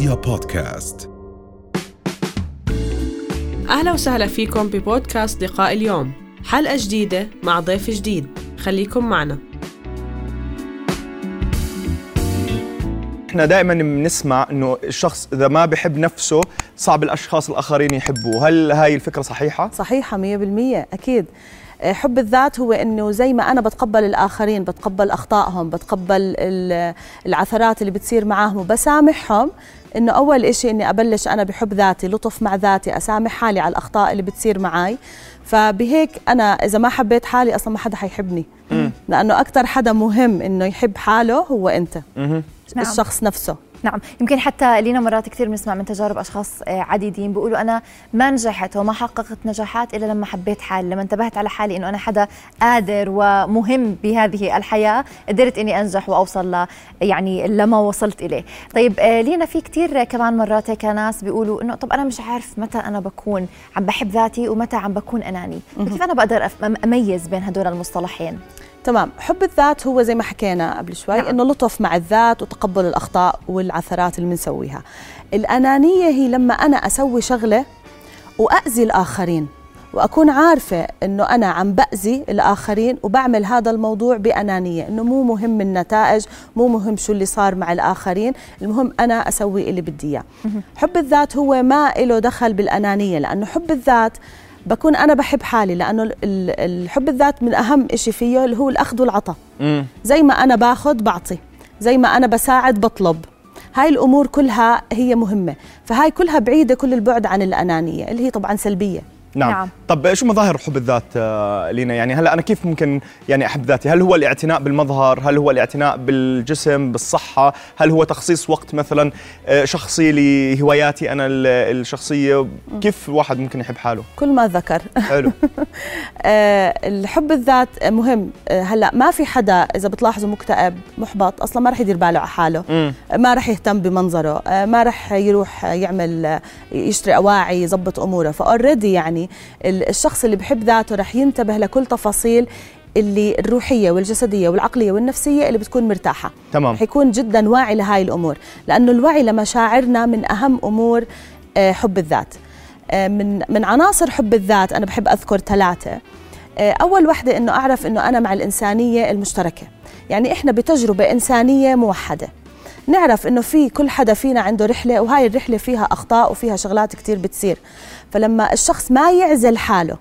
رؤيا بودكاست. أهلا وسهلا فيكم ببودكاست لقاء اليوم. حلقة جديدة مع ضيف جديد. خليكم معنا. إحنا دائما بنسمع إنه الشخص إذا ما بحب نفسه صعب الأشخاص الآخرين يحبوه. هل هاي الفكرة صحيحة؟ صحيحة 100% أكيد. آه، حب الذات هو إنه زي ما أنا بتقبل الآخرين بتقبل أخطائهم بتقبل ال- العثرات اللي بتصير معاهم وبسامحهم إنه أول إشي إني أبلش أنا بحب ذاتي لطف مع ذاتي أسامح حالي على الأخطاء اللي بتصير معي فبهيك أنا إذا ما حبيت حالي أصلا ما حدا حيحبني. لأنه أكثر حدا مهم إنه يحب حاله هو أنت. نعم. الشخص نفسه. نعم. يمكن حتى لينا مرات كثير بنسمع من تجارب أشخاص آه، عديدين بيقولوا أنا ما نجحت وما حققت نجاحات إلا لما حبيت حالي. لما انتبهت على حالي إنه أنا حدا قادر ومهم بهذه الحياة قدرت إني أنجح وأوصل ل يعني لما وصلت إليه. طيب آه، لينا في كثير كمان مرات هيك ناس بيقولوا إنه طب أنا مش عارف متى أنا بكون عم بحب ذاتي ومتى عم بكون أناني. كيف أنا بقدر أميز بين هدول المصطلحين؟ تمام. حب الذات هو زي ما حكينا قبل شوي نعم. إنه لطف مع الذات وتقبل الأخطاء والعثرات اللي بنسويها. الأنانية هي لما أنا أسوي شغلة واذي الآخرين وأكون عارفة إنه أنا عم بأذي الآخرين وبعمل هذا الموضوع بأنانية إنه مو مهم النتائج مو مهم شو اللي صار مع الآخرين المهم أنا أسوي اللي بدي إياه. حب الذات هو ما له دخل بالأنانية لأنه حب الذات بكون أنا بحب حالي لأنه ال- ال- الحب الذات من أهم شيء فيه اللي هو الأخذ والعطاء. زي ما أنا باخذ بعطي زي ما أنا بساعد بطلب هاي الأمور كلها هي مهمة فهاي كلها بعيدة كل البعد عن الأنانية اللي هي طبعا سلبية نعم. نعم. طب شو مظاهر حب الذات آه، لينا؟ يعني هلا أنا كيف ممكن يعني أحب ذاتي؟ هل هو الاعتناء بالمظهر؟ هل هو الاعتناء بالجسم بالصحة؟ هل هو تخصيص وقت مثلا آه، شخصي لهواياتي أنا ال- الشخصية؟ كيف واحد ممكن يحب حاله؟ كل ما ذكر. حلو. آه، الحب الذات مهم. هلا ما في حدا إذا بتلاحظوا مكتئب محبط أصلا ما رح يدير باله على حاله. ما رح يهتم بمنظره. ما رح يروح يعمل يشتري أواعي يظبط أموره. فاوريدي يعني ال- الشخص اللي بحب ذاته رح ينتبه لكل تفاصيل اللي الروحية والجسدية والعقلية والنفسية اللي بتكون مرتاحة. تمام. حيكون جدا واعي لهاي الأمور لأنه الوعي لمشاعرنا من أهم أمور آه، حب الذات. آه، من من عناصر حب الذات أنا بحب أذكر ثلاثة. آه، أول وحدة إنه أعرف إنه أنا مع الإنسانية المشتركة. يعني إحنا بتجربة إنسانية موحدة. نعرف إنه في كل حدا فينا عنده رحلة وهاي الرحلة فيها أخطاء وفيها شغلات كتير بتصير. فلما الشخص ما يعزل حاله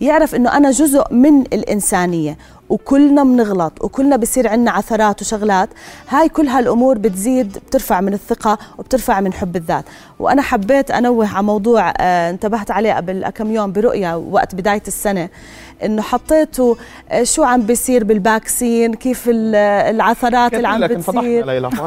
يعرف إنه أنا جزء من الإنسانية وكلنا بنغلط وكلنا بصير عنا عثرات وشغلات. هاي كل هالأمور بتزيد بترفع من الثقة وبترفع من حب الذات. وأنا حبيت أنوه على موضوع آه انتبهت عليه قبل كم يوم برؤيا وقت بداية السنة إنه حطيته آه شو عم بيصير بالباكسين كيف ال- العثرات اللي عم بتصير. ليلى.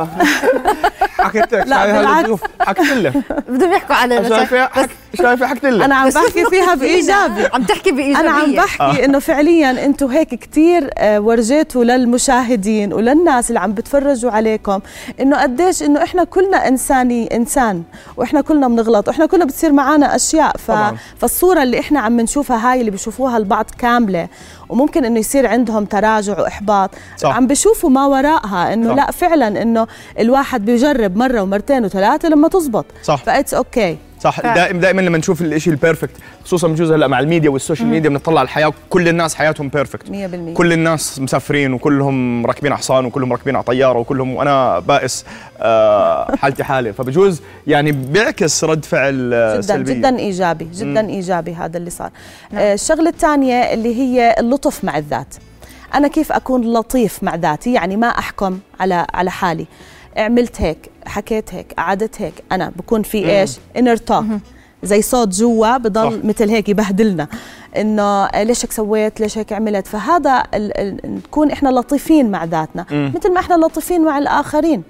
حكيت لك لا، بالعكس. حكيت لك. بدهم يحكوا على شايفة حك- شايفه حكيت لك أنا عم بحكي فيها بإيجابي. عم تحكي بإيجابية. أنا عم بحكي إنه فعليا أنتم هيك كثير ورجيتوا للمشاهدين وللناس اللي عم بتفرجوا عليكم إنه قديش إنه إحنا كلنا إنساني إنسان وإحنا كلنا بنغلط وإحنا كلنا بتصير معنا أشياء. ف... طبعاً. فالصورة اللي إحنا عم نشوفها هاي اللي بيشوفوها البعض كاملة وممكن إنه يصير عندهم تراجع وإحباط. صح. عم بيشوفوا ما وراءها إنه. لا فعلا إنه الواحد بيجرب مرة ومرتين وثلاثة لما تزبط. صح. ف it's okay صح؟ دائما دائما لما نشوف الشيء ال perfect خصوصا بجوز هلأ مع ال media وال social media بنطلع على الحياة كل الناس حياتهم perfect 100% كل الناس مسافرين وكلهم راكبين على حصان وكلهم راكبين على طيارة وكلهم وأنا بائس آه، حالتي حالة. فبجوز يعني بيعكس رد فعل آه، جدا سلبي جدا إيجابي جدا إيجابي هذا اللي صار. آه الشغلة الثانية اللي هي اللطف مع الذات. أنا كيف أكون لطيف مع ذاتي؟ يعني ما أحكم على على حالي. عملت هيك حكيت هيك قعدت هيك أنا بكون في إيش؟ انر توك زي صوت جوا بضل صح. مثل هيك يبهدلنا. إنه ليش هيك سويت؟ ليش هيك عملت؟ فهذا ال- ال- نكون إحنا لطيفين مع ذاتنا. مثل ما إحنا لطيفين مع الآخرين.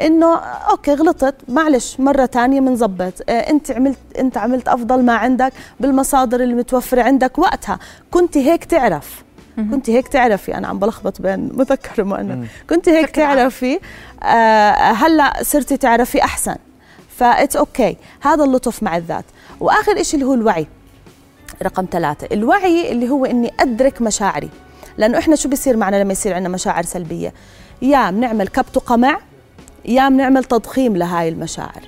إنه okay غلطت. معلش مرة تانية بنظبط آه أنت عملت أنت عملت أفضل ما عندك بالمصادر اللي متوفرة عندك وقتها. كنت هيك تعرف. كنت هيك تعرفي أنا عم بلخبط بين مذكر ومؤنث كنت هيك. تعرفي آه هلأ صرتي تعرفي أحسن. ف it's okay هذا اللطف مع الذات. وآخر شيء اللي هو الوعي. رقم ثلاثة. الوعي اللي هو إني أدرك مشاعري. لأنه إحنا شو بيصير معنا لما يصير عندنا مشاعر سلبية؟ يا بنعمل كبت وقمع يا بنعمل تضخيم لهاي المشاعر.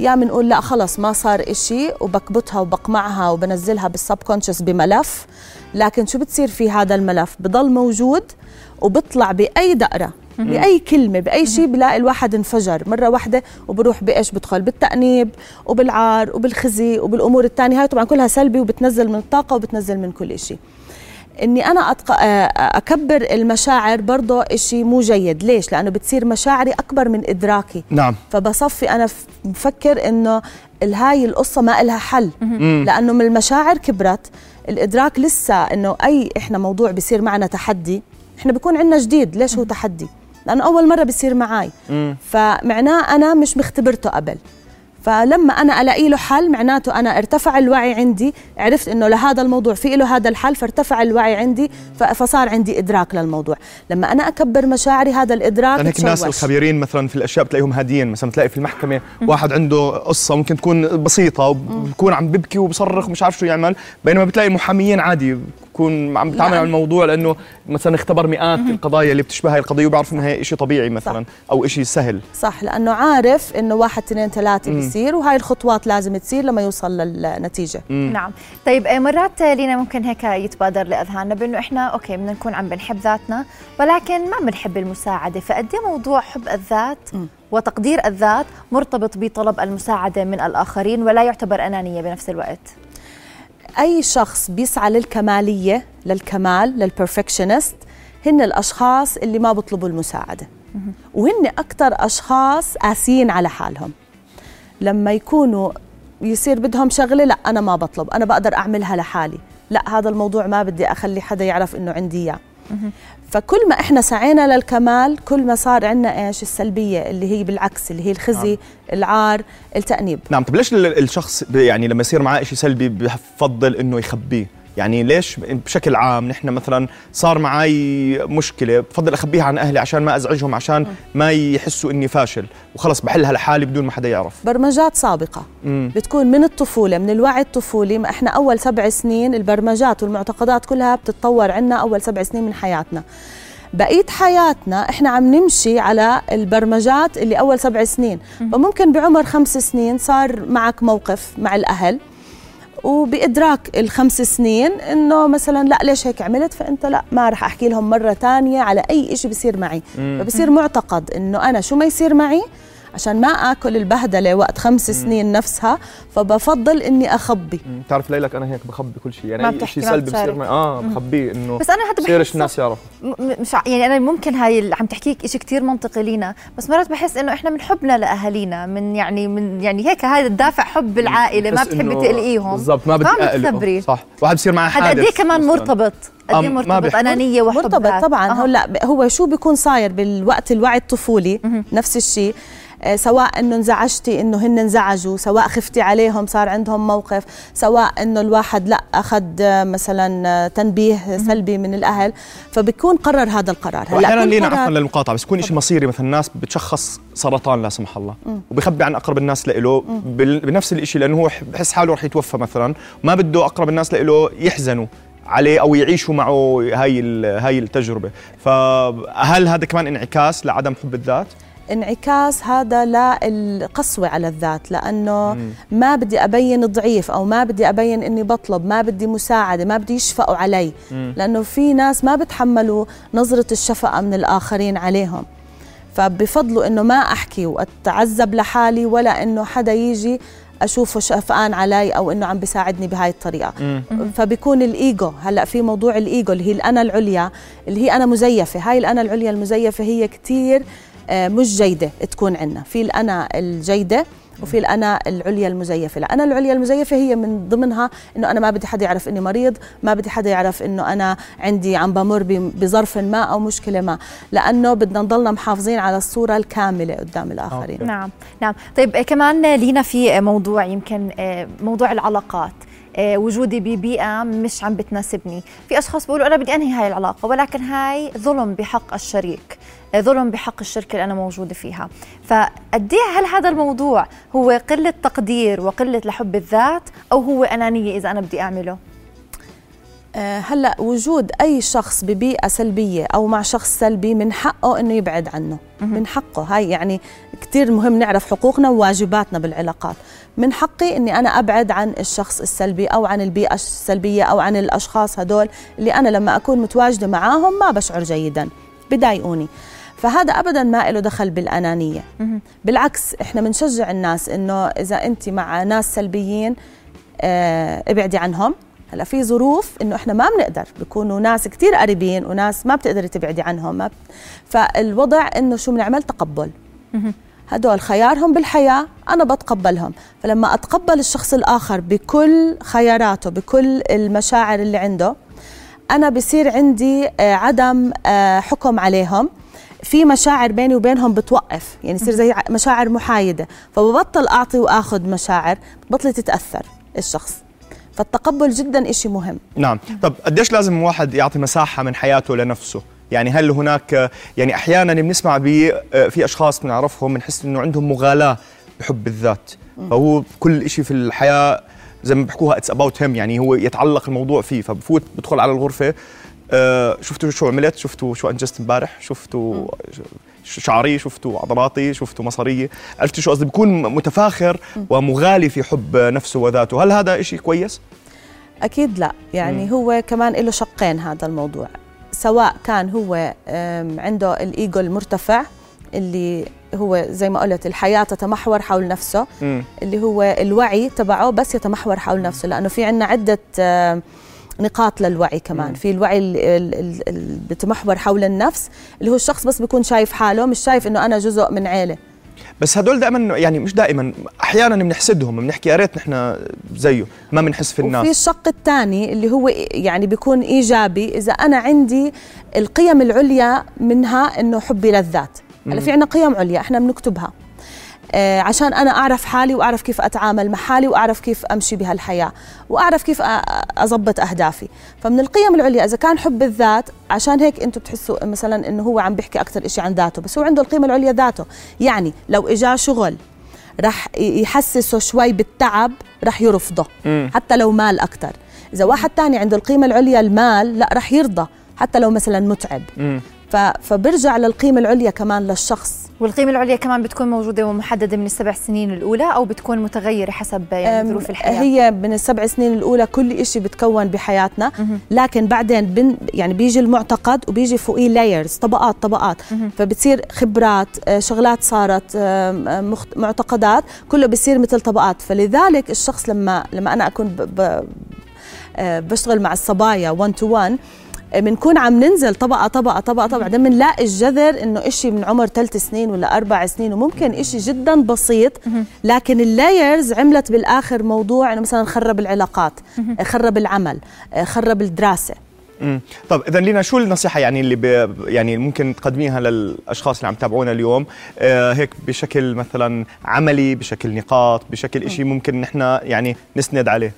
يا بنقول لا خلص ما صار إشي وبكبتها وبقمعها وبنزلها بالسبكونشس بملف. لكن شو بتصير في هذا الملف؟ بضل موجود وبطلع بأي دقرة بأي كلمة بأي شيء بلاقي الواحد انفجر. مرة واحدة وبروح بإيش؟ بدخل بالتأنيب وبالعار وبالخزي وبالأمور الثانية هاي طبعا كلها سلبي وبتنزل من الطاقة وبتنزل من كل شيء إني أنا أتق... أكبر المشاعر برضه إشي مو جيد. ليش؟ لأنه بتصير مشاعري أكبر من إدراكي. نعم. فبصفي أنا مفكر إنه هاي القصة ما لها حل. لأنه من المشاعر كبرت. الإدراك لسه إنه أي إحنا موضوع بيصير معنا تحدي إحنا بيكون عندنا جديد ليش هو تحدي؟ لأنه أول مرة بيصير معي فمعناه أنا مش مختبرته قبل. فلما أنا ألاقي له حل معناته أنا ارتفع الوعي عندي عرفت إنه لهذا الموضوع في له هذا الحل فارتفع الوعي عندي فصار عندي إدراك للموضوع. لما أنا أكبر مشاعري هذا الإدراك يعني هيك الناس الخبيرين مثلا في الأشياء بتلاقيهم هاديين مثلا بتلاقي في المحكمة واحد عنده قصة ممكن تكون بسيطة وبكون عم ببكي وبصرخ ومش عارف شو يعمل بينما بتلاقي المحاميين عادي بكون عم بتعامل على الموضوع لأنه مثلا اختبر مئات القضايا اللي بتشبه هاي القضية وبعرف إنها هي شيء طبيعي مثلا صح. أو شيء سهل. صح لأنه عارف إنه واحد اثنين ثلاثة بيصير وهاي الخطوات لازم تصير لما يوصل للنتيجة. مم. نعم. طيب آه، مرات لينا ممكن هيك يتبادر لأذهاننا بإنه إحنا okay بدنا نكون عم بنحب ذاتنا ولكن ما بنحب المساعدة. فقديه موضوع حب الذات م. وتقدير الذات مرتبط بطلب المساعدة من الآخرين ولا يعتبر أنانية بنفس الوقت؟ أي شخص بيسعى للكمالية للكمال لل perfectionist هن الأشخاص اللي ما بيطلبوا المساعدة. وهن أكثر أشخاص قاسيين على حالهم. لما يكونوا يصير بدهم شغلة لا أنا ما بطلب أنا بقدر أعملها لحالي. لا هذا الموضوع ما بدي أخلي حدا يعرف إنه عندي إياه. فكل ما إحنا سعينا للكمال كل ما صار عندنا إيش السلبية اللي هي بالعكس اللي هي الخزي نعم. العار التأنيب نعم طب ليش الشخص يعني لما يصير معاه شيء سلبي بفضل إنه يخبيه يعني ليش بشكل عام نحن مثلا صار معي مشكلة بفضل أخبيها عن أهلي عشان ما أزعجهم عشان ما يحسوا إني فاشل. وخلص بحلها لحالي بدون ما حدا يعرف. برمجات سابقة. مم. بتكون من الطفولة من الوعي الطفولي. ما إحنا أول سبع سنين البرمجات والمعتقدات كلها بتتطور عنا أول سبع سنين من حياتنا. بقيه حياتنا إحنا عم نمشي على البرمجات اللي أول سبع سنين. فممكن بعمر خمس سنين صار معك موقف مع الأهل. وبإدراك الخمس سنين إنه مثلا لا ليش هيك عملت؟ فأنت لا ما رح أحكي لهم مرة تانية على أي شيء بصير معي. فبصير معتقد إنه أنا شو ما يصير معي عشان ما آكل البهدلة وقت خمس سنين نفسها فبفضل إني أخبي. بتعرف ليلك أنا هيك بخبي كل شيء. يعني اي شيء سلبي بصير معي. آه بخبيه إنه بس أنا حتى بحس الناس يعرفوا. مش يعني أنا ممكن هاي اللي عم تحكيك شيء كثير منطقي لينا بس مرات بحس إنه إحنا من حبنا لأهالينا من يعني من يعني هيك هذا الدافع حب العائلة ما بتحبي تقلقيهم. بالضبط ما بدي اقلق صح. واحد بصير معه حادث هذا قد كمان مرتبط؟ قد إيه مرتبط؟ أنانية وحب مرتبط طبعا. هلا هو شو بيكون صاير بالوقت الوعي الطفولي؟ نفس الشيء. سواء إنه انزعجتي إنه هن انزعجوا سواء خفتي عليهم صار عندهم موقف سواء إنه الواحد لا أخذ آه، مثلا آه، تنبيه سلبي من الأهل فبكون قرر هذا القرار. هلا أحيانا لينا عفوا للمقاطعة بس يكون شيء مصيري مثلا الناس بتشخص سرطان لا سمح الله وبخبي عن أقرب الناس له بنفس الشيء لأنه هو بحس حاله رح يتوفى مثلا ما بده أقرب الناس له يحزنوا عليه أو يعيشوا معه هاي هاي التجربة. فهل هذا كمان انعكاس لعدم حب الذات؟ انعكاس هذا للقسوة على الذات لأنه. ما بدي أبين ضعيف أو ما بدي أبين إني بطلب ما بدي مساعدة ما بدي يشفقوا علي. لأنه في ناس ما بتحملوا نظرة الشفقة من الآخرين عليهم فبفضلوا إنه ما أحكي وأتعذب لحالي ولا إنه حدا يجي أشوفه شفقان علي أو إنه عم بيساعدني بهاي الطريقة مم. فبيكون الإيجو هلأ في موضوع الإيجو اللي هي الأنا العليا اللي هي أنا مزيفة هاي الأنا العليا المزيفة هي كثير مش جيدة تكون عندنا. في الانا الجيدة وفي الانا العليا المزيفة. الانا العليا المزيفة هي من ضمنها إنه أنا ما بدي حدا يعرف إني مريض ما بدي حدا يعرف إنه أنا عندي عم بمر بظرف ما أو مشكلة ما. لأنه بدنا نضلنا محافظين على الصورة الكاملة قدام الآخرين. okay. نعم نعم. طيب كمان لينا في موضوع يمكن آه، موضوع العلاقات. آه، وجودي ببيئة مش عم بتناسبني. في أشخاص بيقولوا أنا بدي أنهي هاي العلاقة ولكن هاي ظلم بحق الشريك. آه، ظلم بحق الشركة اللي أنا موجودة فيها. فقد هل هذا الموضوع هو قلة تقدير وقلة لحب الذات أو هو أنانية إذا أنا بدي أعمله؟ آه، هلا وجود أي شخص ببيئة سلبية أو مع شخص سلبي من حقه إنه يبعد عنه من حقه. هاي يعني كثير مهم نعرف حقوقنا وواجباتنا بالعلاقات. من حقي إني أنا أبعد عن الشخص السلبي أو عن البيئة السلبية أو عن الأشخاص هدول اللي أنا لما أكون متواجدة معاهم ما بشعر جيدا بضايقوني فهذا ابدا ما له دخل بالأنانية. بالعكس إحنا بنشجع الناس إنه إذا أنت مع ناس سلبيين آه ابعدي عنهم. هلا في ظروف إنه إحنا ما بنقدر بيكونوا ناس كثير قريبين وناس ما بتقدري تبعدي عنهم. ما ب... فالوضع إنه شو بنعمل؟ تقبل. هدول خيارهم بالحياة أنا بتقبلهم. فلما أتقبل الشخص الآخر بكل خياراته بكل المشاعر اللي عنده أنا بصير عندي آه، عدم آه، حكم عليهم. في مشاعر بيني وبينهم بتوقف يعني يصير زي مشاعر محايدة. فببطل أعطي وأخذ مشاعر بطلت تتأثر الشخص. فالتقبل جدا إشي مهم. نعم. طب قديش لازم واحد يعطي مساحة من حياته لنفسه؟ يعني هل هناك يعني أحيانا بنسمع في أشخاص بنعرفهم بنحس إنه عندهم مغالاة بحب الذات. فهو كل شيء في الحياة زي ما بيحكوها it's about him يعني هو يتعلق الموضوع فيه. فبفوت بدخل على الغرفة آه شفتوا شو عملت؟ شفتوا شو أنجزت امبارح؟ شفتوا شعري شفتوا عضلاتي شفتوا مصارية. عرفتوا شو قصدي؟ بيكون متفاخر ومغالي في حب نفسه وذاته. هل هذا إشي كويس؟ أكيد لا. يعني مم. هو كمان له شقين هذا الموضوع. سواء كان هو عنده الإيجو المرتفع اللي هو زي ما قلت الحياة تتمحور حول نفسه م. اللي هو الوعي تبعه بس يتمحور حول نفسه. لأنه في عنا عدة نقاط للوعي كمان. في الوعي اللي بتمحور حول النفس اللي هو الشخص بس بيكون شايف حاله مش شايف إنه أنا جزء من عيلة. بس هدول دائما يعني مش دائما أحيانا بنحسدهم بنحكي يا ريت نحن زيه ما بنحس في الناس. وفي الشق الثاني اللي هو يعني بيكون إيجابي إذا أنا عندي القيم العليا منها إنه حبي للذات. هلا في عندنا قيم عليا إحنا بنكتبها. عشان أنا أعرف حالي وأعرف كيف أتعامل مع حالي وأعرف كيف أمشي بهالحياة وأعرف كيف اضبط أهدافي. فمن القيم العليا إذا كان حب الذات عشان هيك أنتم بتحسوا مثلا إنه هو عم بيحكي أكثر شيء عن ذاته بس هو عنده القيمة العليا ذاته. يعني لو اجى شغل رح يحسسه شوي بالتعب رح يرفضه حتى لو مال أكثر. إذا واحد تاني عنده القيمة العليا المال لا رح يرضى حتى لو مثلا متعب. فبرجع للقيمة العليا كمان للشخص. والقيمة العليا كمان بتكون موجودة ومحددة من السبع سنين الأولى أو بتكون متغيرة حسب يعني ظروف الحياة. هي من السبع سنين الأولى كل شيء بتكون بحياتنا. لكن بعدين بن يعني بيجي المعتقد وبيجي فوقيه لايرز طبقات طبقات. فبتصير خبرات آه، شغلات صارت معتقدات كله بصير مثل طبقات. فلذلك الشخص لما لما أنا أكون آه، بشتغل مع الصبايا 1 to 1 بنكون عم ننزل طبقة طبقة طبقة طبقة. بعدين بنلاقي الجذر إنه إشي من عمر ثلاث سنين ولا أربع سنين وممكن إشي جدا بسيط. لكن ال layers عملت بالآخر موضوع إنه مثلا خرب العلاقات خرب العمل خرب الدراسة. امم طب اذا لينا شو النصيحة يعني اللي ب... يعني ممكن تقدميها للأشخاص اللي عم تابعونا اليوم؟ آه هيك بشكل مثلا عملي بشكل نقاط بشكل شيء ممكن نحن يعني نسند عليه.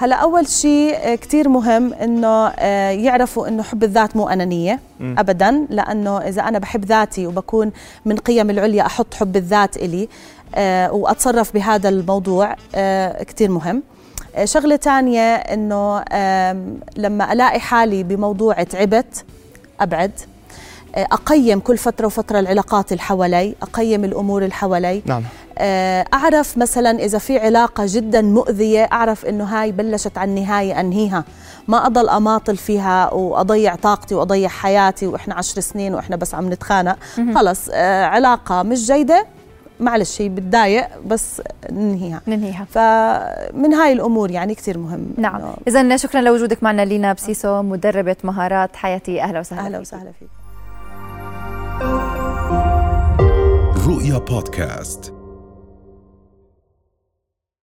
هلا أول شيء آه، كثير مهم إنه آه، يعرفوا إنه حب الذات مو أنانية م. ابدا. لأنه إذا أنا بحب ذاتي وبكون من قيم العليا أحط حب الذات إلي آه، وأتصرف بهذا الموضوع كثير مهم. شغلة ثانية إنه لما ألاقي حالي بموضوع تعبت أبعد. أقيم كل فترة وفترة العلاقات اللي حوالي أقيم الأمور اللي حوالي. نعم. أعرف مثلا إذا في علاقة جدا مؤذية أعرف إنه هاي بلشت عن النهايه أنهيها. ما أضل أماطل فيها وأضيع طاقتي وأضيع حياتي وإحنا عشر سنين وإحنا بس عم نتخانق. خلص آه، علاقة مش جيدة معلش هي بتضايق بس ننهيها. ننهيها. فمن هاي الأمور يعني كثير مهم نعم. اذا شكرا لوجودك معنا لينا بسيسو مدربة مهارات حياتي. أهلا وسهلا أهلا وسهلا فيك. رؤيا بودكاست.